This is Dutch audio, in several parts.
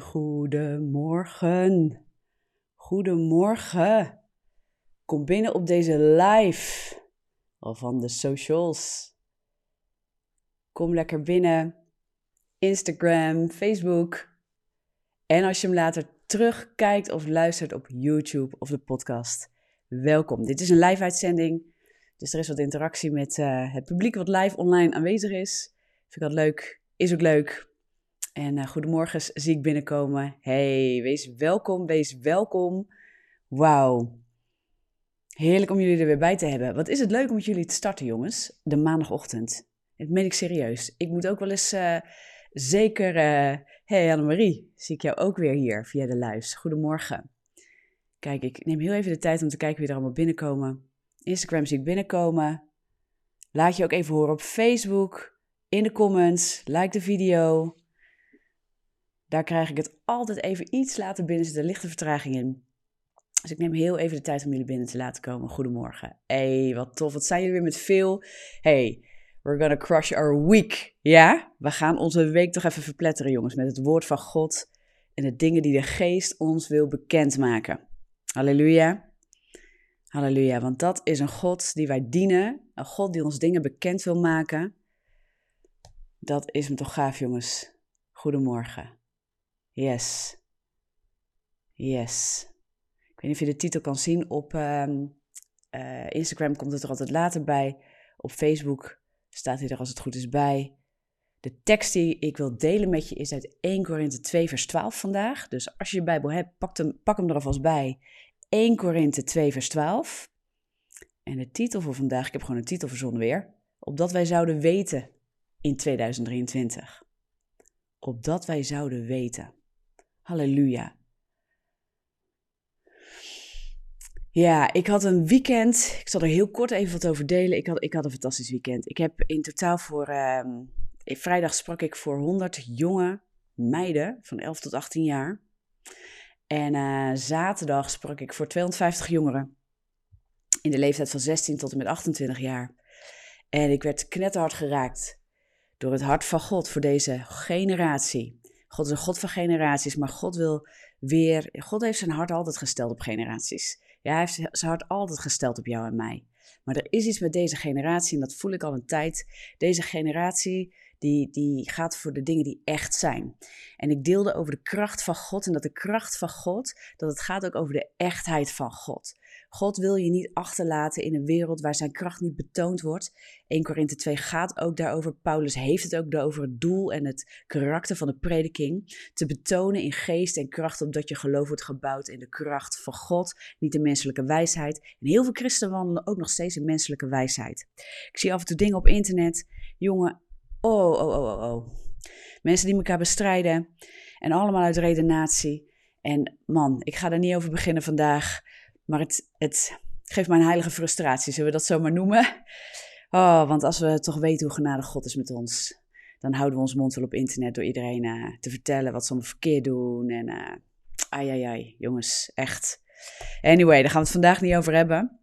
Goedemorgen. Goedemorgen. Kom binnen op deze live van de socials. Kom lekker binnen. Instagram, Facebook. En als je hem later terugkijkt of luistert op YouTube of de podcast, welkom. Dit is een live uitzending, dus er is wat interactie met uh, het publiek wat live online aanwezig is. Vind ik dat leuk, is ook leuk. En uh, goedemorgen zie ik binnenkomen. Hey, wees welkom, wees welkom. Wauw. Heerlijk om jullie er weer bij te hebben. Wat is het leuk om met jullie te starten, jongens. De maandagochtend. Dat meen ik serieus. Ik moet ook wel eens uh, zeker... Uh, hey Annemarie, zie ik jou ook weer hier via de live. Goedemorgen. Kijk, ik neem heel even de tijd om te kijken wie er allemaal binnenkomen. Instagram zie ik binnenkomen. Laat je ook even horen op Facebook, in de comments, like de video. Daar krijg ik het altijd even iets later binnen, zit een lichte vertraging in. Dus ik neem heel even de tijd om jullie binnen te laten komen. Goedemorgen. Hey, wat tof. Wat zijn jullie weer met veel? Hey, we're gonna crush our week. Ja? We gaan onze week toch even verpletteren, jongens, met het woord van God en de dingen die de geest ons wil bekendmaken. Halleluja. Halleluja, want dat is een God die wij dienen. Een God die ons dingen bekend wil maken. Dat is hem toch gaaf, jongens. Goedemorgen. Yes. Yes. Ik weet niet of je de titel kan zien. Op uh, uh, Instagram komt het er altijd later bij. Op Facebook staat hij er als het goed is bij. De tekst die ik wil delen met je is uit 1 Korinthe 2 vers 12 vandaag. Dus als je je Bijbel hebt, pak hem, pak hem er alvast bij. 1 Korinthe 2 vers 12. En de titel voor vandaag, ik heb gewoon een titel verzonnen weer. Opdat wij zouden weten in 2023. Opdat wij zouden weten. Halleluja. Ja, ik had een weekend. Ik zal er heel kort even wat over delen. Ik had, ik had een fantastisch weekend. Ik heb in totaal voor. Uh, vrijdag sprak ik voor 100 jonge meiden van 11 tot 18 jaar. En uh, zaterdag sprak ik voor 250 jongeren. In de leeftijd van 16 tot en met 28 jaar. En ik werd knetterhard geraakt door het hart van God voor deze generatie. God is een God van generaties, maar God wil weer. God heeft zijn hart altijd gesteld op generaties. Ja, hij heeft zijn hart altijd gesteld op jou en mij. Maar er is iets met deze generatie, en dat voel ik al een tijd. Deze generatie, die, die gaat voor de dingen die echt zijn. En ik deelde over de kracht van God en dat de kracht van God, dat het gaat ook over de echtheid van God. God wil je niet achterlaten in een wereld waar zijn kracht niet betoond wordt. 1 Korinthe 2 gaat ook daarover. Paulus heeft het ook over het doel en het karakter van de prediking. Te betonen in geest en kracht, omdat je geloof wordt gebouwd in de kracht van God, niet de menselijke wijsheid. En heel veel christenen wandelen ook nog steeds in menselijke wijsheid. Ik zie af en toe dingen op internet. Jongen, oh, oh, oh, oh, oh. Mensen die elkaar bestrijden. En allemaal uit redenatie. En man, ik ga er niet over beginnen vandaag. Maar het, het geeft mij een heilige frustratie, zullen we dat zo maar noemen? Oh, want als we toch weten hoe genadig God is met ons, dan houden we ons mond wel op internet door iedereen uh, te vertellen wat ze allemaal verkeerd doen. En uh, ai, ai, ai, jongens, echt. Anyway, daar gaan we het vandaag niet over hebben.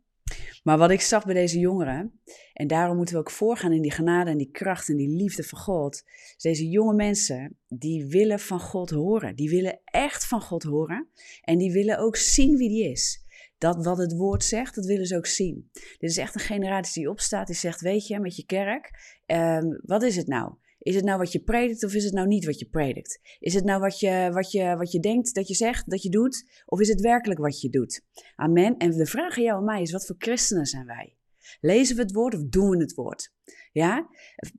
Maar wat ik zag bij deze jongeren, en daarom moeten we ook voorgaan in die genade en die kracht en die liefde van God. deze jonge mensen, die willen van God horen. Die willen echt van God horen. En die willen ook zien wie die is dat wat het woord zegt, dat willen ze ook zien. Dit is echt een generatie die opstaat, die zegt, weet je, met je kerk, um, wat is het nou? Is het nou wat je predikt of is het nou niet wat je predikt? Is het nou wat je, wat, je, wat je denkt dat je zegt, dat je doet? Of is het werkelijk wat je doet? Amen. En de vraag aan jou en mij is, wat voor christenen zijn wij? Lezen we het woord of doen we het woord? Ja?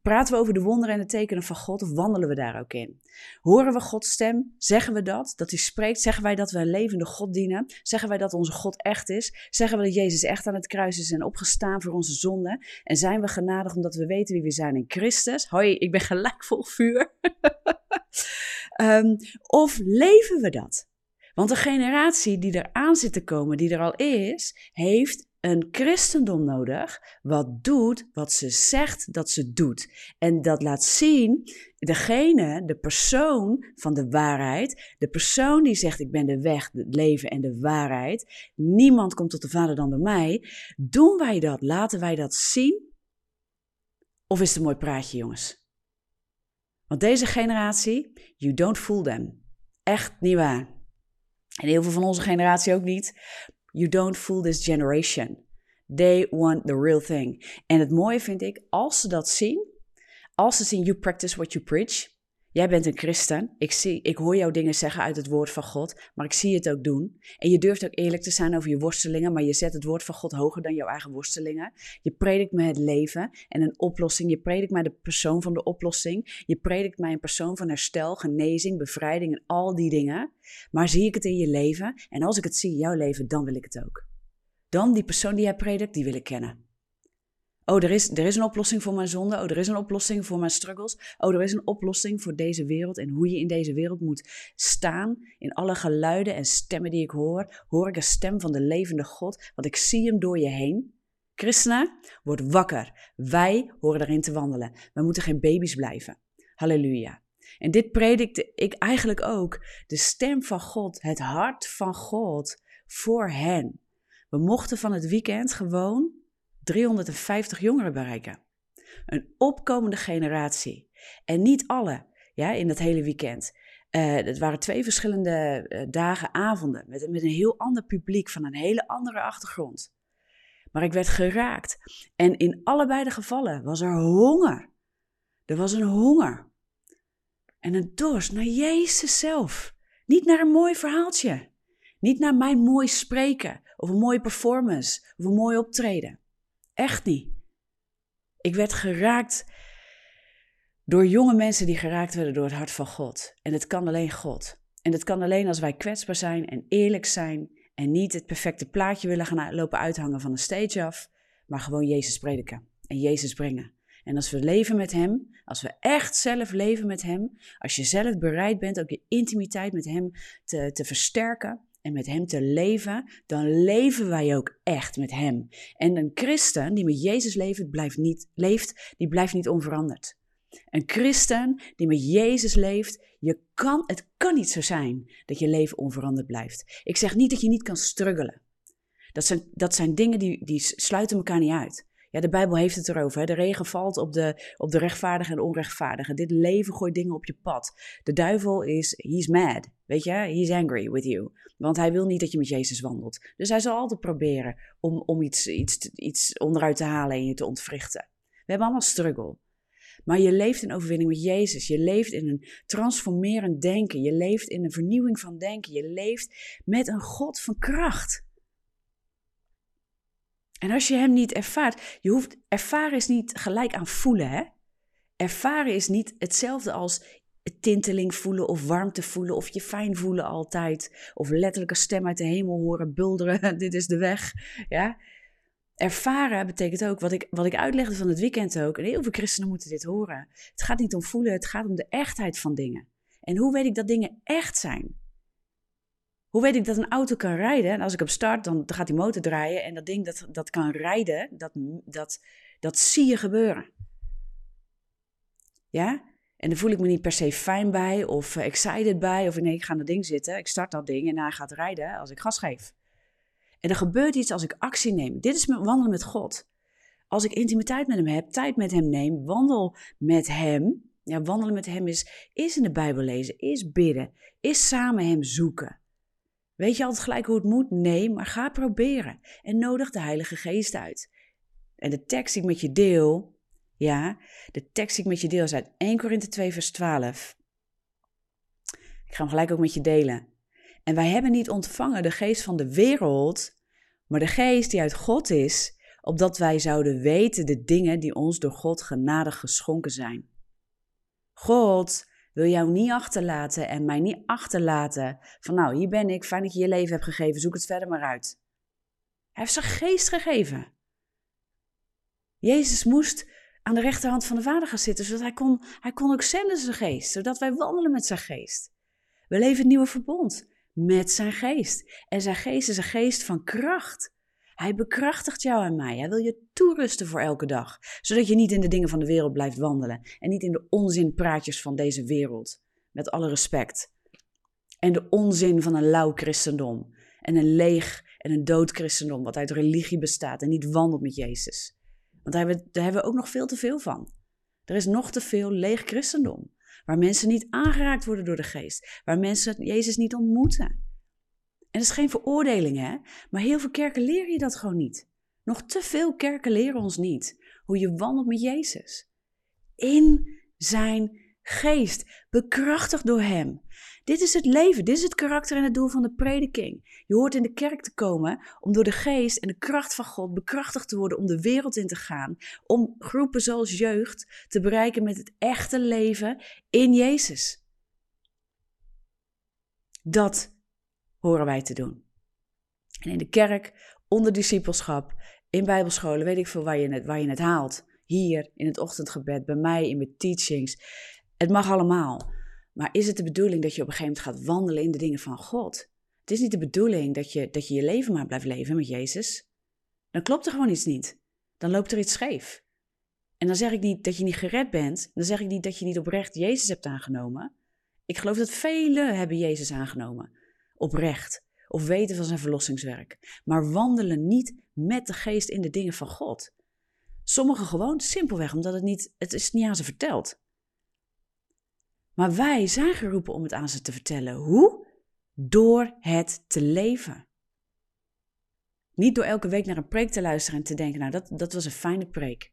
Praten we over de wonderen en de tekenen van God of wandelen we daar ook in? Horen we Gods stem? Zeggen we dat? Dat hij spreekt? Zeggen wij dat we een levende God dienen? Zeggen wij dat onze God echt is? Zeggen we dat Jezus echt aan het kruis is en opgestaan voor onze zonden? En zijn we genadig omdat we weten wie we zijn in Christus? Hoi, ik ben gelijk vol vuur. um, of leven we dat? Want de generatie die er aan zit te komen, die er al is, heeft een christendom nodig wat doet wat ze zegt dat ze doet. En dat laat zien, degene, de persoon van de waarheid, de persoon die zegt ik ben de weg, het leven en de waarheid, niemand komt tot de Vader dan door mij. Doen wij dat? Laten wij dat zien? Of is het een mooi praatje, jongens? Want deze generatie, you don't fool them. Echt niet waar. En heel veel van onze generatie ook niet. You don't fool this generation. They want the real thing. En het mooie vind ik, als ze dat zien, als ze zien you practice what you preach, Jij bent een christen. Ik, zie, ik hoor jou dingen zeggen uit het woord van God, maar ik zie het ook doen. En je durft ook eerlijk te zijn over je worstelingen, maar je zet het woord van God hoger dan jouw eigen worstelingen. Je predikt mij het leven en een oplossing. Je predikt mij de persoon van de oplossing. Je predikt mij een persoon van herstel, genezing, bevrijding en al die dingen. Maar zie ik het in je leven? En als ik het zie in jouw leven, dan wil ik het ook. Dan die persoon die jij predikt, die wil ik kennen. Oh, er is, er is een oplossing voor mijn zonde. Oh, er is een oplossing voor mijn struggles. Oh, er is een oplossing voor deze wereld en hoe je in deze wereld moet staan. In alle geluiden en stemmen die ik hoor, hoor ik een stem van de levende God, want ik zie hem door je heen. Christenen, word wakker. Wij horen erin te wandelen. We moeten geen baby's blijven. Halleluja. En dit predikte ik eigenlijk ook. De stem van God, het hart van God voor hen. We mochten van het weekend gewoon 350 jongeren bereiken. Een opkomende generatie. En niet alle, ja, in dat hele weekend. Uh, het waren twee verschillende uh, dagen, avonden, met, met een heel ander publiek van een hele andere achtergrond. Maar ik werd geraakt. En in allebei de gevallen was er honger. Er was een honger. En een dorst naar Jezus zelf. Niet naar een mooi verhaaltje. Niet naar mijn mooi spreken, of een mooie performance, of een mooi optreden. Echt niet. Ik werd geraakt door jonge mensen die geraakt werden door het hart van God. En het kan alleen God. En het kan alleen als wij kwetsbaar zijn en eerlijk zijn en niet het perfecte plaatje willen gaan lopen uithangen van een stage af, maar gewoon Jezus prediken en Jezus brengen. En als we leven met Hem, als we echt zelf leven met Hem, als je zelf bereid bent ook je intimiteit met Hem te, te versterken, en met Hem te leven, dan leven wij ook echt met Hem. En een christen die met Jezus leeft, blijft niet, leeft die blijft niet onveranderd. Een christen die met Jezus leeft, je kan, het kan niet zo zijn dat je leven onveranderd blijft. Ik zeg niet dat je niet kan struggelen. Dat zijn, dat zijn dingen die, die sluiten elkaar niet uit. Ja, de Bijbel heeft het erover. De regen valt op de, op de rechtvaardige en onrechtvaardige. Dit leven gooit dingen op je pad. De duivel is, he's mad. Weet je, he's angry with you. Want hij wil niet dat je met Jezus wandelt. Dus hij zal altijd proberen om, om iets, iets, iets onderuit te halen en je te ontwrichten. We hebben allemaal struggle. Maar je leeft in overwinning met Jezus. Je leeft in een transformerend denken. Je leeft in een vernieuwing van denken. Je leeft met een God van kracht. En als je hem niet ervaart, je hoeft, ervaren is niet gelijk aan voelen, hè? Ervaren is niet hetzelfde als tinteling voelen of warmte voelen of je fijn voelen altijd. Of letterlijk een stem uit de hemel horen bulderen, dit is de weg, ja? Ervaren betekent ook, wat ik, wat ik uitlegde van het weekend ook, en heel veel christenen moeten dit horen. Het gaat niet om voelen, het gaat om de echtheid van dingen. En hoe weet ik dat dingen echt zijn? Hoe weet ik dat een auto kan rijden? En als ik hem start, dan gaat die motor draaien. En dat ding dat, dat kan rijden, dat, dat, dat zie je gebeuren. Ja? En dan voel ik me niet per se fijn bij of uh, excited bij. Of nee, ik ga aan dat ding zitten. Ik start dat ding en hij gaat rijden als ik gas geef. En er gebeurt iets als ik actie neem. Dit is wandelen met God. Als ik intimiteit met hem heb, tijd met hem neem, wandel met hem. Ja, wandelen met hem is, is in de Bijbel lezen, is bidden, is samen hem zoeken. Weet je altijd gelijk hoe het moet? Nee, maar ga proberen. En nodig de Heilige Geest uit. En de tekst die ik met je deel, ja, de tekst die ik met je deel is uit 1 Korinthe 2 vers 12. Ik ga hem gelijk ook met je delen. En wij hebben niet ontvangen de geest van de wereld, maar de geest die uit God is, opdat wij zouden weten de dingen die ons door God genadig geschonken zijn. God wil jou niet achterlaten en mij niet achterlaten van nou, hier ben ik, fijn dat je je leven hebt gegeven, zoek het verder maar uit. Hij heeft zijn geest gegeven. Jezus moest aan de rechterhand van de Vader gaan zitten, zodat hij kon, hij kon ook zenden zijn geest, zodat wij wandelen met zijn geest. We leven het nieuwe verbond met zijn geest. En zijn geest is een geest van kracht. Hij bekrachtigt jou en mij. Hij wil je toerusten voor elke dag, zodat je niet in de dingen van de wereld blijft wandelen en niet in de onzinpraatjes van deze wereld. Met alle respect. En de onzin van een lauw christendom en een leeg en een dood christendom wat uit religie bestaat en niet wandelt met Jezus. Want daar hebben, we, daar hebben we ook nog veel te veel van. Er is nog te veel leeg christendom. Waar mensen niet aangeraakt worden door de geest. Waar mensen Jezus niet ontmoeten. En dat is geen veroordeling, hè? Maar heel veel kerken leren je dat gewoon niet. Nog te veel kerken leren ons niet hoe je wandelt met Jezus. In zijn geest, bekrachtigd door Hem. Dit is het leven, dit is het karakter en het doel van de prediking. Je hoort in de kerk te komen om door de geest en de kracht van God bekrachtigd te worden om de wereld in te gaan. Om groepen zoals jeugd te bereiken met het echte leven in Jezus. Dat horen wij te doen. En in de kerk, onder discipelschap, in bijbelscholen, weet ik veel waar je het, waar je het haalt. Hier, in het ochtendgebed, bij mij, in mijn teachings. Het mag allemaal. Maar is het de bedoeling dat je op een gegeven moment gaat wandelen in de dingen van God? Het is niet de bedoeling dat je dat je, je leven maar blijft leven met Jezus. Dan klopt er gewoon iets niet. Dan loopt er iets scheef. En dan zeg ik niet dat je niet gered bent. Dan zeg ik niet dat je niet oprecht Jezus hebt aangenomen. Ik geloof dat velen hebben Jezus aangenomen. Oprecht. Of weten van zijn verlossingswerk. Maar wandelen niet met de geest in de dingen van God. Sommigen gewoon simpelweg omdat het niet, het is niet aan ze verteld. Maar wij zijn geroepen om het aan ze te vertellen. Hoe? Door het te leven. Niet door elke week naar een preek te luisteren en te denken, nou dat, dat was een fijne preek.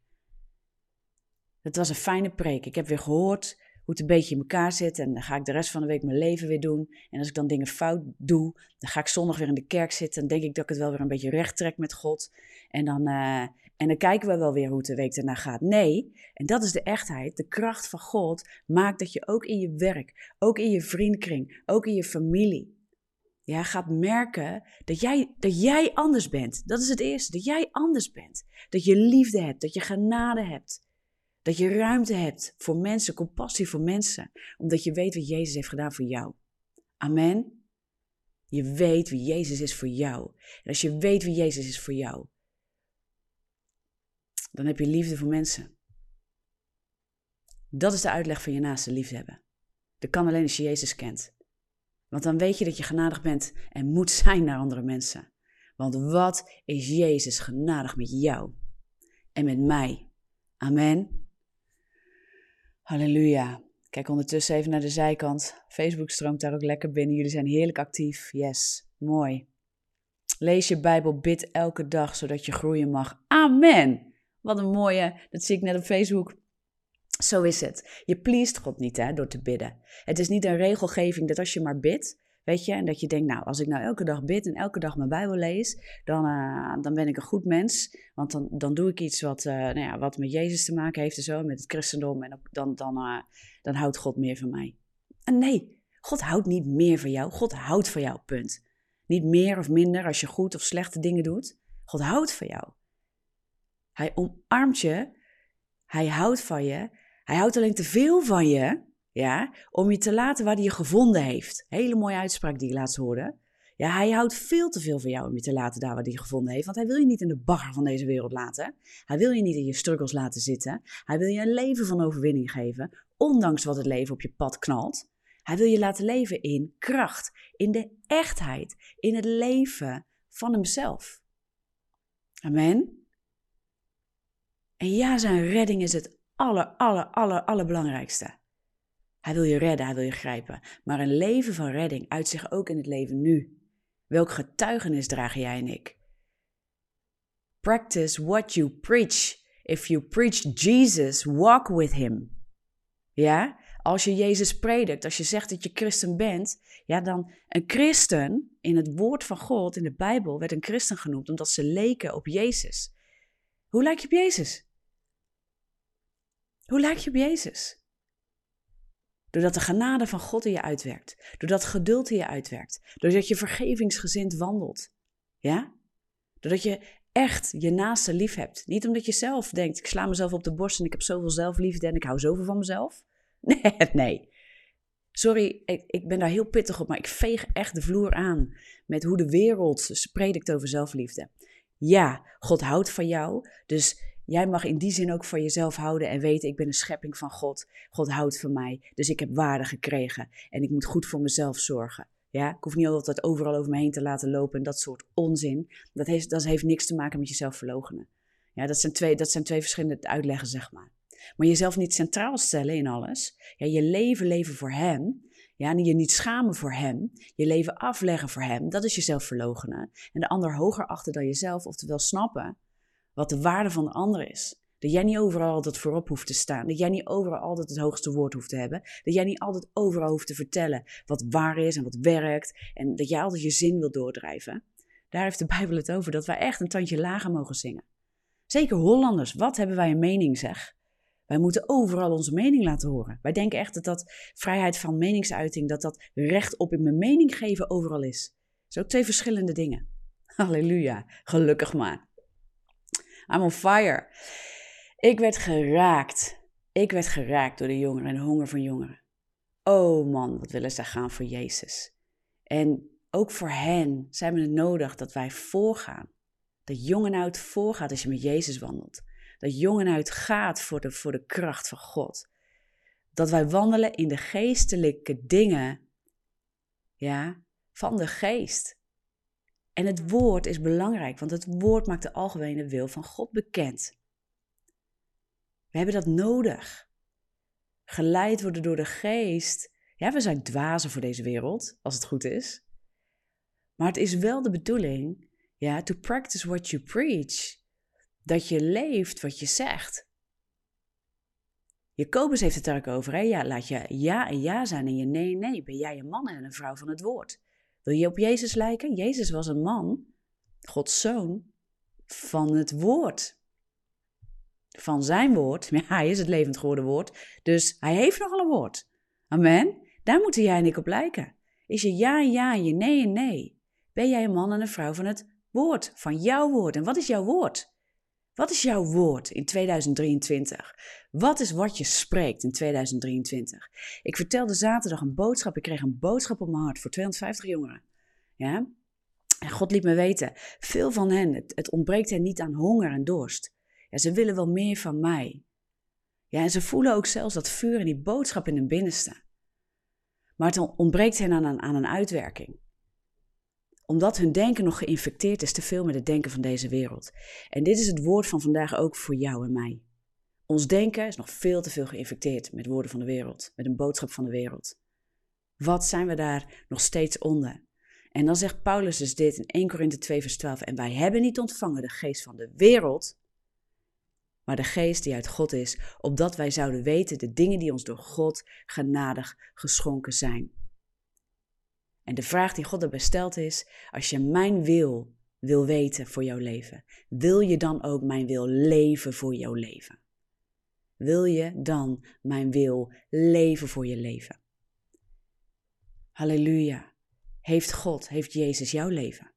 Dat was een fijne preek. Ik heb weer gehoord hoe het een beetje in elkaar zit en dan ga ik de rest van de week mijn leven weer doen. En als ik dan dingen fout doe, dan ga ik zondag weer in de kerk zitten en denk ik dat ik het wel weer een beetje recht trek met God. En dan, uh, en dan kijken we wel weer hoe het de week daarna gaat. Nee, en dat is de echtheid. De kracht van God maakt dat je ook in je werk, ook in je vriendkring, ook in je familie, ja, gaat merken dat jij, dat jij anders bent. Dat is het eerste, dat jij anders bent. Dat je liefde hebt, dat je genade hebt. Dat je ruimte hebt voor mensen, compassie voor mensen. Omdat je weet wat Jezus heeft gedaan voor jou. Amen. Je weet wie Jezus is voor jou. En als je weet wie Jezus is voor jou, dan heb je liefde voor mensen. Dat is de uitleg van je naaste liefde hebben. Dat kan alleen als je Jezus kent. Want dan weet je dat je genadig bent en moet zijn naar andere mensen. Want wat is Jezus genadig met jou en met mij? Amen. Halleluja. Kijk ondertussen even naar de zijkant. Facebook stroomt daar ook lekker binnen. Jullie zijn heerlijk actief. Yes, mooi. Lees je Bijbel, bid elke dag zodat je groeien mag. Amen. Wat een mooie, dat zie ik net op Facebook. Zo is het. Je pleest God niet hè, door te bidden. Het is niet een regelgeving dat als je maar bidt, weet je, en dat je denkt, nou, als ik nou elke dag bid en elke dag mijn Bijbel lees, dan, uh, dan ben ik een goed mens. Want dan, dan doe ik iets wat, uh, nou ja, wat met Jezus te maken heeft en zo, met het christendom. En dan, dan, uh, dan houdt God meer van mij. En nee, God houdt niet meer van jou. God houdt van jou, punt. Niet meer of minder als je goed of slechte dingen doet. God houdt van jou. Hij omarmt je. Hij houdt van je. Hij houdt alleen te veel van je, ja, om je te laten waar hij je gevonden heeft. Hele mooie uitspraak die je laatst hoorde. Ja, hij houdt veel te veel van jou om je te laten daar waar hij je gevonden heeft. Want hij wil je niet in de bagger van deze wereld laten. Hij wil je niet in je struggles laten zitten. Hij wil je een leven van overwinning geven, ondanks wat het leven op je pad knalt. Hij wil je laten leven in kracht, in de echtheid, in het leven van hemzelf. Amen. En ja, zijn redding is het aller, aller, aller, allerbelangrijkste. Hij wil je redden, hij wil je grijpen. Maar een leven van redding uit zich ook in het leven nu. Welk getuigenis dragen jij en ik? Practice what you preach. If you preach Jesus, walk with him. Ja? Als je Jezus predikt, als je zegt dat je christen bent, ja, dan een christen in het woord van God, in de Bijbel, werd een christen genoemd omdat ze leken op Jezus. Hoe lijk je op Jezus? Hoe lijk je op Jezus? Doordat de genade van God in je uitwerkt. Doordat geduld in je uitwerkt. Doordat je vergevingsgezind wandelt. Ja? Doordat je echt je naaste lief hebt. Niet omdat je zelf denkt, ik sla mezelf op de borst en ik heb zoveel zelfliefde en ik hou zoveel van mezelf. Nee, nee. Sorry, ik, ik ben daar heel pittig op, maar ik veeg echt de vloer aan met hoe de wereld predikt over zelfliefde. Ja, God houdt van jou, dus Jij mag in die zin ook van jezelf houden en weten: ik ben een schepping van God. God houdt van mij, dus ik heb waarde gekregen en ik moet goed voor mezelf zorgen. Ja, ik hoef niet altijd overal over me heen te laten lopen en dat soort onzin. Dat heeft, dat heeft niks te maken met jezelf verlogenen. Ja, dat zijn twee, dat zijn twee verschillende uitleggen, zeg maar. Maar jezelf niet centraal stellen in alles. Ja, je leven leven voor Hem. Ja, en je niet schamen voor Hem. Je leven afleggen voor Hem. Dat is jezelf verlogenen. En de ander hoger achter dan jezelf. Oftewel snappen wat de waarde van de ander is. Dat jij niet overal altijd voorop hoeft te staan. Dat jij niet overal altijd het hoogste woord hoeft te hebben. Dat jij niet altijd overal hoeft te vertellen wat waar is en wat werkt. En dat jij altijd je zin wil doordrijven. Daar heeft de Bijbel het over, dat wij echt een tandje lager mogen zingen. Zeker Hollanders, wat hebben wij een mening zeg? Wij moeten overal onze mening laten horen. Wij denken echt dat dat vrijheid van meningsuiting, dat dat recht op in mijn mening geven overal is. Dat zijn ook twee verschillende dingen. Halleluja, gelukkig maar. I'm on fire. Ik werd geraakt. Ik werd geraakt door de jongeren en de honger van jongeren. Oh man, wat willen zij gaan voor Jezus. En ook voor hen zijn we het nodig dat wij voorgaan. Dat jong en oud voorgaat als je met Jezus wandelt. Dat jong en gaat voor de, voor de kracht van God. Dat wij wandelen in de geestelijke dingen ja, van de geest. En het woord is belangrijk, want het woord maakt de algemene wil van God bekend. We hebben dat nodig. Geleid worden door de geest. Ja, we zijn dwazen voor deze wereld, als het goed is. Maar het is wel de bedoeling, ja, to practice what you preach. Dat je leeft wat je zegt. Jacobus heeft het daar ook over. Hè? Ja, laat je ja en ja zijn en je nee nee. Ben jij een man en een vrouw van het woord? Wil je op Jezus lijken? Jezus was een man, Gods zoon, van het woord. Van zijn woord. Ja, hij is het levend geworden woord. Dus hij heeft nogal een woord. Amen. Daar moeten jij en ik op lijken. Is je ja en ja en je nee en nee? Ben jij een man en een vrouw van het woord, van jouw woord? En wat is jouw woord? Wat is jouw woord in 2023? Wat is wat je spreekt in 2023? Ik vertelde zaterdag een boodschap. Ik kreeg een boodschap op mijn hart voor 250 jongeren. Ja? En God liet me weten, veel van hen, het, ontbreekt hen niet aan honger en dorst. Ja, ze willen wel meer van mij. Ja, en ze voelen ook zelfs dat vuur en die boodschap in hun binnenste. Maar het ontbreekt hen aan aan een uitwerking omdat hun denken nog geïnfecteerd is te veel met het denken van deze wereld. En dit is het woord van vandaag ook voor jou en mij. Ons denken is nog veel te veel geïnfecteerd met woorden van de wereld, met een boodschap van de wereld. Wat zijn we daar nog steeds onder? En dan zegt Paulus dus dit in 1 Korinthe 2 vers 12. En wij hebben niet ontvangen de geest van de wereld, maar de geest die uit God is, opdat wij zouden weten de dingen die ons door God genadig geschonken zijn. En de vraag die God erbij stelt is: als je mijn wil wil weten voor jouw leven, wil je dan ook mijn wil leven voor jouw leven? Wil je dan mijn wil leven voor je leven? Halleluja. Heeft God, heeft Jezus jouw leven?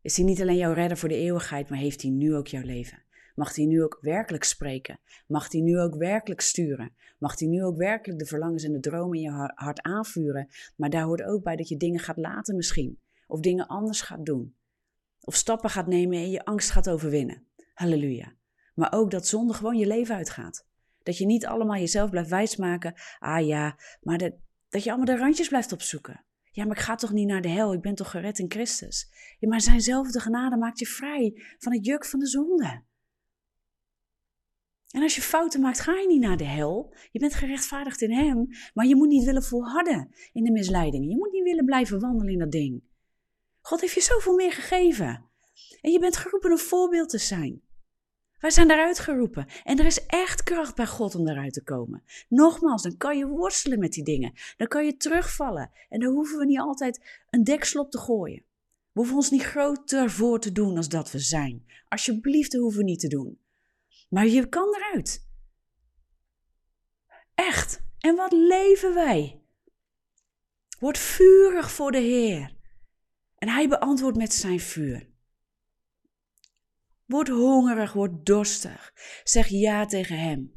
Is hij niet alleen jouw redder voor de eeuwigheid, maar heeft hij nu ook jouw leven? Mag hij nu ook werkelijk spreken? Mag hij nu ook werkelijk sturen? Mag hij nu ook werkelijk de verlangens en de dromen in je hart aanvuren? Maar daar hoort ook bij dat je dingen gaat laten misschien. Of dingen anders gaat doen. Of stappen gaat nemen en je angst gaat overwinnen. Halleluja. Maar ook dat zonde gewoon je leven uitgaat. Dat je niet allemaal jezelf blijft wijsmaken. Ah ja, maar dat, dat je allemaal de randjes blijft opzoeken. Ja, maar ik ga toch niet naar de hel, ik ben toch gered in Christus. Ja, maar zijnzelfde genade maakt je vrij van het juk van de zonde. En als je fouten maakt, ga je niet naar de hel. Je bent gerechtvaardigd in Hem. Maar je moet niet willen volharden in de misleidingen. Je moet niet willen blijven wandelen in dat ding. God heeft je zoveel meer gegeven. En je bent geroepen een voorbeeld te zijn. Wij zijn daaruit geroepen. En er is echt kracht bij God om daaruit te komen. Nogmaals, dan kan je worstelen met die dingen. Dan kan je terugvallen. En dan hoeven we niet altijd een deksel op te gooien. We hoeven ons niet groter voor te doen als dat we zijn. Alsjeblieft, dat hoeven we niet te doen. Maar je kan eruit. Echt. En wat leven wij? Word vurig voor de Heer. En hij beantwoordt met zijn vuur. Word hongerig, word dorstig. Zeg ja tegen hem.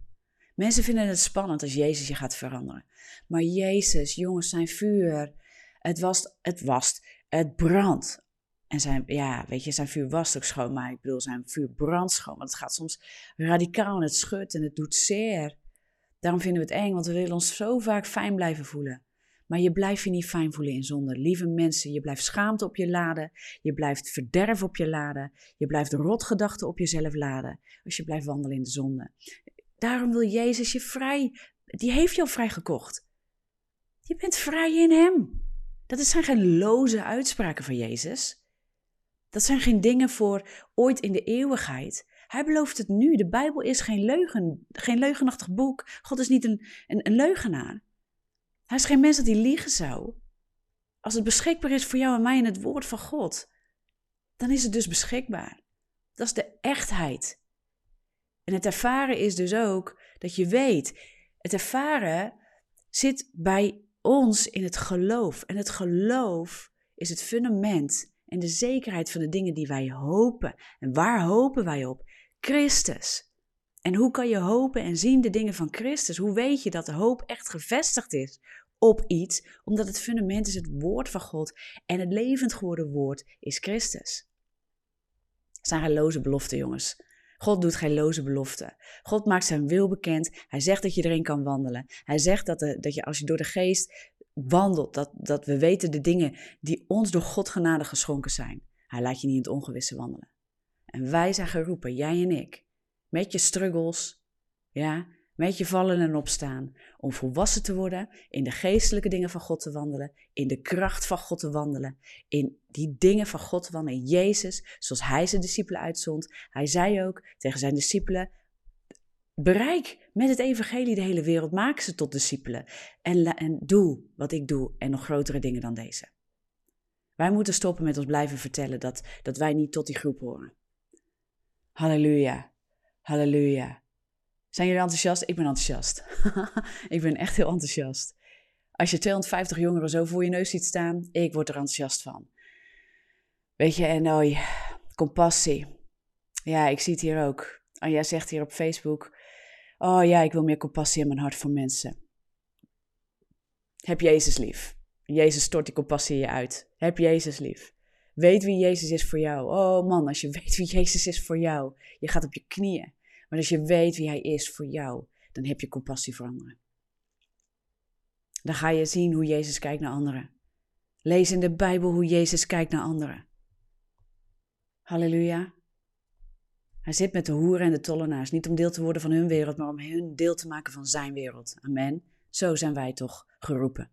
Mensen vinden het spannend als Jezus je gaat veranderen. Maar Jezus, jongens, zijn vuur, het was, het was, het brandt. En zijn, ja, weet je, zijn vuur was ook schoon, maar ik bedoel, zijn vuur brandt schoon. Want het gaat soms radicaal en het schudt en het doet zeer. Daarom vinden we het eng, want we willen ons zo vaak fijn blijven voelen. Maar je blijft je niet fijn voelen in zonde. Lieve mensen, je blijft schaamte op je laden. Je blijft verderf op je laden. Je blijft rotgedachten op jezelf laden. Als je blijft wandelen in de zonde. Daarom wil Jezus je vrij. Die heeft jou vrijgekocht. Je bent vrij in Hem. Dat zijn geen loze uitspraken van Jezus. Dat zijn geen dingen voor ooit in de eeuwigheid. Hij belooft het nu. De Bijbel is geen, leugen, geen leugenachtig boek. God is niet een, een, een leugenaar. Hij is geen mens dat hij liegen zou. Als het beschikbaar is voor jou en mij in het woord van God, dan is het dus beschikbaar. Dat is de echtheid. En het ervaren is dus ook dat je weet, het ervaren zit bij ons in het geloof. En het geloof is het fundament en de zekerheid van de dingen die wij hopen. En waar hopen wij op? Christus. En hoe kan je hopen en zien de dingen van Christus? Hoe weet je dat de hoop echt gevestigd is op iets? Omdat het fundament is het woord van God en het levend geworden woord is Christus. Het zijn loze beloften, jongens. God doet geen loze beloften. God maakt zijn wil bekend. Hij zegt dat je erin kan wandelen. Hij zegt dat, de, dat je als je door de geest wandelt, dat, dat we weten de dingen die ons door God genade geschonken zijn. Hij laat je niet in het ongewisse wandelen. En wij zijn geroepen, jij en ik, met je struggles, ja, met je vallen en opstaan, om volwassen te worden, in de geestelijke dingen van God te wandelen, in de kracht van God te wandelen, in die dingen van God te wandelen, in Jezus, zoals Hij zijn discipelen uitzond. Hij zei ook tegen zijn discipelen, bereik met het evangelie de hele wereld, maak ze tot discipelen en, en doe wat ik doe en nog grotere dingen dan deze. Wij moeten stoppen met ons blijven vertellen dat, dat wij niet tot die groep horen. Halleluja. Halleluja. Zijn jullie enthousiast? Ik ben enthousiast. ik ben echt heel enthousiast. Als je 250 jongeren zo voor je neus ziet staan, ik word er enthousiast van. Weet je, en oh, compassie. Ja, ik zie het hier ook. En jij zegt hier op Facebook, oh ja, ik wil meer compassie in mijn hart voor mensen. Heb Jezus lief. Jezus stort die compassie in je uit. Heb Jezus lief. Weet wie Jezus is voor jou. Oh man, als je weet wie Jezus is voor jou, je gaat op je knieën. Maar als je weet wie Hij is voor jou, dan heb je compassie voor anderen. Dan ga je zien hoe Jezus kijkt naar anderen. Lees in de Bijbel hoe Jezus kijkt naar anderen. Halleluja. Hij zit met de hoeren en de tollenaars, niet om deel te worden van hun wereld, maar om hun deel te maken van zijn wereld. Amen. Zo zijn wij toch geroepen.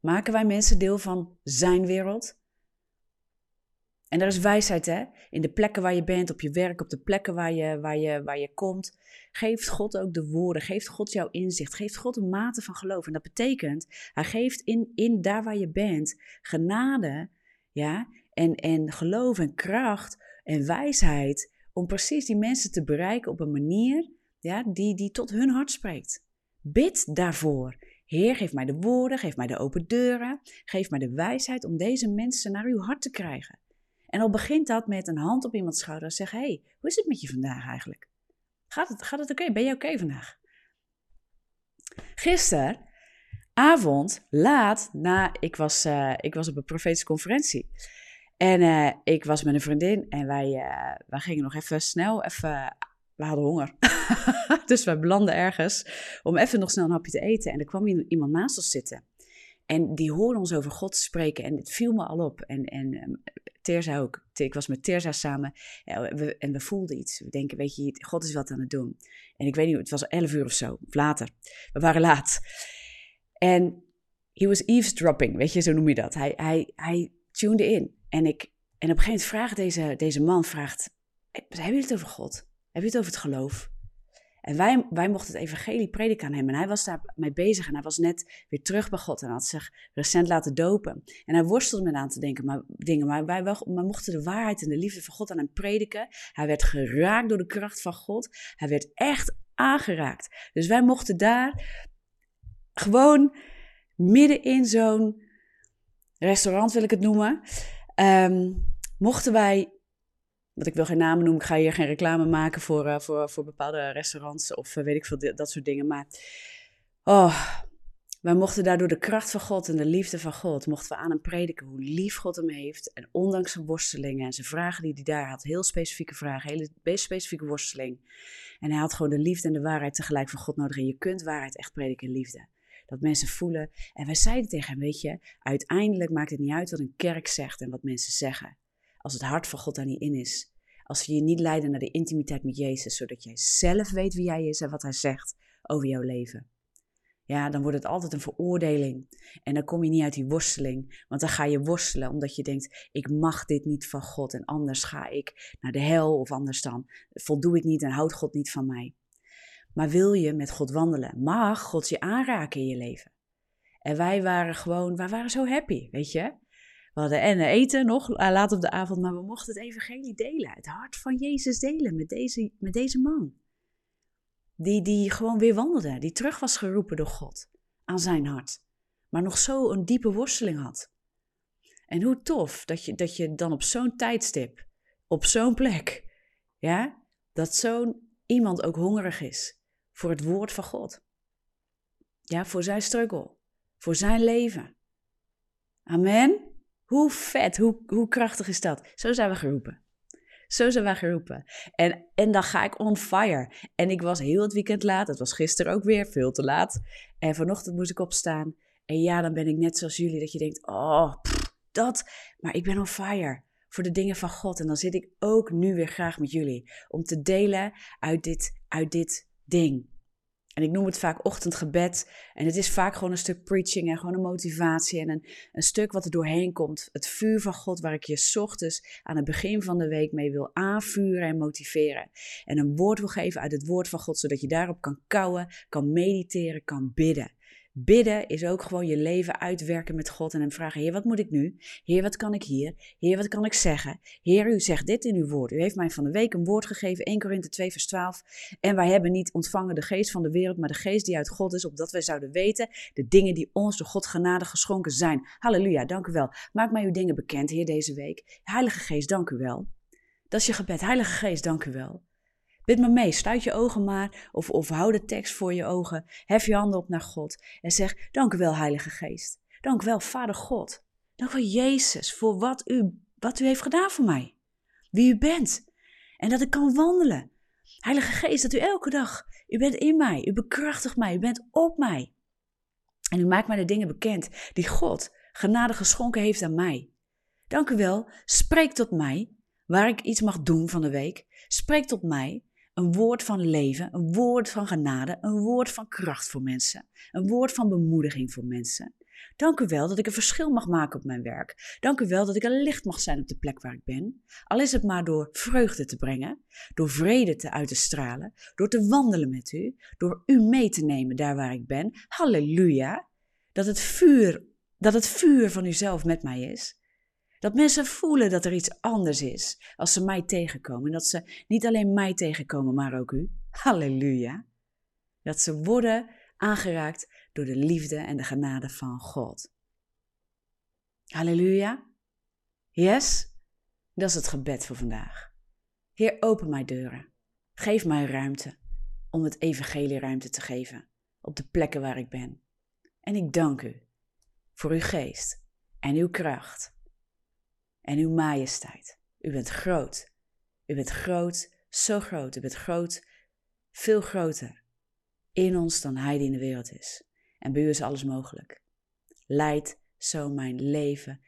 Maken wij mensen deel van zijn wereld? En er is wijsheid, hè? In de plekken waar je bent, op je werk, op de plekken waar je, waar je, waar je komt. Geeft God ook de woorden, geeft God jouw inzicht, geeft God een mate van geloof. En dat betekent, hij geeft in, in daar waar je bent genade, ja, en, en geloof en kracht en wijsheid om precies die mensen te bereiken op een manier ja, die, die tot hun hart spreekt. Bid daarvoor. Heer, geef mij de woorden, geef mij de open deuren, geef mij de wijsheid om deze mensen naar uw hart te krijgen. En al begint dat met een hand op iemands schouder en zeggen: hey, hoe is het met je vandaag eigenlijk? Gaat het, gaat het oké? Ben je oké vandaag? Gisteravond, laat, na, ik was, uh, ik was op een profetische conferentie. En uh, ik was met een vriendin en wij, uh, wij gingen nog even snel, even, we hadden honger. dus wij belanden ergens om even nog snel een hapje te eten. En er kwam iemand naast ons zitten. En die hoorde ons over God spreken en het viel me al op. En, en Terza ook. Ik was met Terza samen en we voelden iets. We denken, weet je, God is wat aan het doen. En ik weet niet, het was elf uur of zo, of later. We waren laat. En he was eavesdropping, weet je, zo noem je dat. Hij, hij, hij tuned in. En, ik, en op een gegeven moment vraagt deze, deze man, vraagt, hebben jullie het over God? Hebben jullie het over het geloof? En wij, wij mochten het evangelie prediken aan hem. En hij was daarmee bezig en hij was net weer terug bij God en had zich recent laten dopen. En hij worstelde met aan te denken, maar, dingen, maar wij, mochten de waarheid en de liefde van God aan hem prediken. Hij werd geraakt door de kracht van God. Hij werd echt aangeraakt. Dus wij mochten daar gewoon midden in zo'n restaurant, wil ik het noemen, um, mochten wij want ik wil geen namen noemen, ik ga hier geen reclame maken voor, uh, voor, voor bepaalde restaurants of uh, weet ik veel, dat soort dingen. Maar oh, wij mochten daardoor de kracht van God en de liefde van God, mochten we aan hem prediken hoe lief God hem heeft. En ondanks zijn worstelingen en zijn vragen die hij daar had, heel specifieke vragen, hele specifieke worsteling. En hij had gewoon de liefde en de waarheid tegelijk van God nodig. En je kunt waarheid echt prediken in liefde. Dat mensen voelen. En wij zeiden tegen hem, weet je, uiteindelijk maakt het niet uit wat een kerk zegt en wat mensen zeggen als het hart van God daar niet in is. als ze je niet leiden naar de intimiteit met Jezus, zodat jij zelf weet wie Hij is en wat Hij zegt over jouw leven. Ja, dan wordt het altijd een veroordeling. En dan kom je niet uit die worsteling. Want dan ga je worstelen omdat je denkt: ik mag dit niet van God. En anders ga ik naar de hel. Of anders dan voldoe ik niet en houdt God niet van mij. Maar wil je met God wandelen? Mag God je aanraken in je leven? En wij waren gewoon, wij waren zo happy, weet je. We hadden en eten nog eh, laat op de avond, maar we mochten het evangelie delen. Het hart van Jezus delen met deze, met deze man. Die, die gewoon weer wandelde, die terug was geroepen door God aan zijn hart. Maar nog zo een diepe worsteling had. En hoe tof dat je, dat je dan op zo'n tijdstip, op zo'n plek, ja, dat zo'n iemand ook hongerig is voor het woord van God. Ja, voor zijn struggle, voor zijn leven. Amen. Hoe vet, hoe, hoe krachtig is dat? Zo zijn we geroepen. Zo zijn we geroepen. En, en dan ga ik on fire. En ik was heel het weekend laat. Het was gisteren ook weer veel te laat. En vanochtend moest ik opstaan. En ja, dan ben ik net zoals jullie. Dat je denkt, oh, dat. Maar ik ben on fire voor de dingen van God. En dan zit ik ook nu weer graag met jullie. Om te delen uit dit, uit dit ding. En ik noem het vaak ochtendgebed. En het is vaak gewoon een stuk preaching en gewoon een motivatie. En een, een stuk wat er doorheen komt. Het vuur van God waar ik je ochtends aan het begin van de week mee wil aanvuren en motiveren. En een woord wil geven uit het woord van God. Zodat je daarop kan kouwen, kan mediteren, kan bidden. Bidden is ook gewoon je leven uitwerken met God en hem vragen: Heer, wat moet ik nu? Heer, wat kan ik hier? Heer, wat kan ik zeggen? Heer, u zegt dit in uw woord. U heeft mij van de week een woord gegeven, 1 Korinthe 2, vers 12. En wij hebben niet ontvangen de geest van de wereld, maar de geest die uit God is, opdat wij zouden weten de dingen die ons door God genade geschonken zijn. Halleluja, dank u wel. Maak mij uw dingen bekend, Heer, deze week. Heilige Geest, dank u wel. Dat is je gebed. Heilige Geest, dank u wel. Bid me mee, sluit je ogen maar of, of hou de tekst voor je ogen. Hef je handen op naar God en zeg, dank u wel Heilige Geest. Dank u wel Vader God. Dank u wel Jezus voor wat u, wat u heeft gedaan voor mij. Wie u bent. En dat ik kan wandelen. Heilige Geest, dat u elke dag, u bent in mij, u bekrachtigt mij, u bent op mij. En u maakt mij de dingen bekend die God genade geschonken heeft aan mij. Dank u wel, spreek tot mij, waar ik iets mag doen van de week. Spreek tot mij, een woord van leven, een woord van genade, een woord van kracht voor mensen, een woord van bemoediging voor mensen. Dank u wel dat ik een verschil mag maken op mijn werk. Dank u wel dat ik een licht mag zijn op de plek waar ik ben. Al is het maar door vreugde te brengen, door vrede te uit te stralen, door te wandelen met u, door u mee te nemen daar waar ik ben. Halleluja. Dat het vuur, dat het vuur van uzelf met mij is. Dat mensen voelen dat er iets anders is als ze mij tegenkomen. En dat ze niet alleen mij tegenkomen, maar ook u. Halleluja. Dat ze worden aangeraakt door de liefde en de genade van God. Halleluja. Yes? Dat is het gebed voor vandaag. Heer, open mijn deuren. Geef mij ruimte om het evangelie ruimte te geven op de plekken waar ik ben. En ik dank u voor uw geest en uw kracht en uw majesteit. U bent groot. U bent groot, zo groot. U bent groot, veel groter in ons dan Hij die in de wereld is. En bij u is alles mogelijk. Leid zo mijn leven.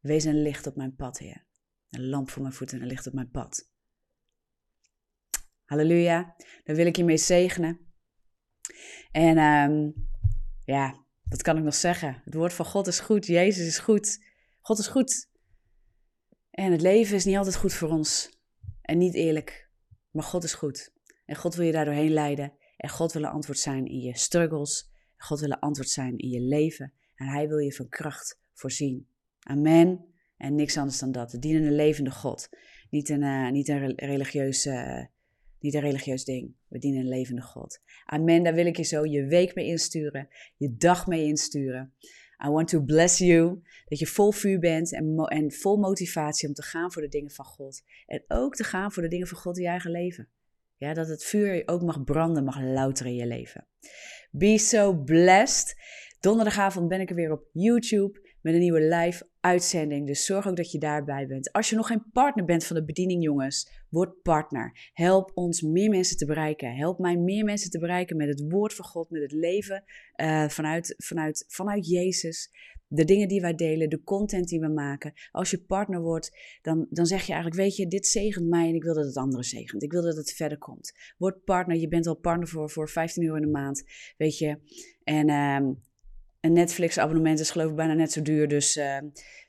Wees een licht op mijn pad, Heer. Een lamp voor mijn voeten en een licht op mijn pad. Halleluja. Daar wil ik je mee zegenen. En um, ja, wat kan ik nog zeggen? Het woord van God is goed. Jezus is goed. God is goed. En het leven is niet altijd goed voor ons. En niet eerlijk. Maar God is goed. En God wil je daardoorheen leiden. En God wil een antwoord zijn in je struggles. God wil een antwoord zijn in je leven. En Hij wil je van kracht voorzien. Amen. En niks anders dan dat. dienen een levende God. Niet een, uh, niet een religieus, uh, niet een religieus ding. We dienen een levende God. Amen. Daar wil ik je zo je week mee insturen. Je dag mee insturen. I want to bless you. Dat je vol vuur bent en, en vol motivatie om te gaan voor de dingen van God. En ook te gaan voor de dingen van God in je eigen leven. Ja, dat het vuur ook mag branden, mag louteren in je leven. Be so blessed. Donderdagavond ben ik er weer op YouTube met een nieuwe live uitzending. Dus zorg ook dat je daarbij bent. Als je nog geen partner bent van de bediening, jongens, word partner. Help ons meer mensen te bereiken. Help mij meer mensen te bereiken met het woord van God, met het leven uh, vanuit, vanuit, vanuit Jezus. de dingen die wij delen, de content die we maken. Als je partner wordt, dan, dan zeg je eigenlijk, weet je, dit zegent mij en ik wil dat het andere zegent. Ik wil dat het verder komt. Word partner, je bent al partner voor, voor 15 euro in de maand, weet je. En ehm, een Netflix-abonnement is geloof ik bijna net zo duur. Dus uh,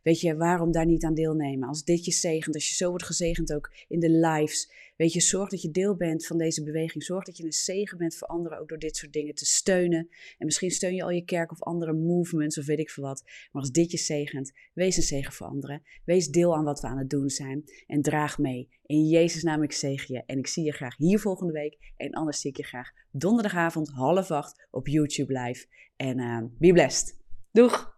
weet je, waarom daar niet aan deelnemen? Als dit je zegent, als je zo wordt gezegend ook in de lives. Weet je, zorg dat je deel bent van deze beweging. Zorg dat je een zegen bent voor anderen ook door dit soort dingen te steunen. En misschien steun je al je kerk of andere movements of weet ik veel wat. Maar als dit je zegent, wees een zegen voor anderen. Wees deel aan wat we aan het doen zijn. En draag mee. In Jezus naam ik zegen je. En ik zie je graag hier volgende week. En anders zie ik je graag donderdagavond half acht op YouTube live. En uh, be blessed. Doeg!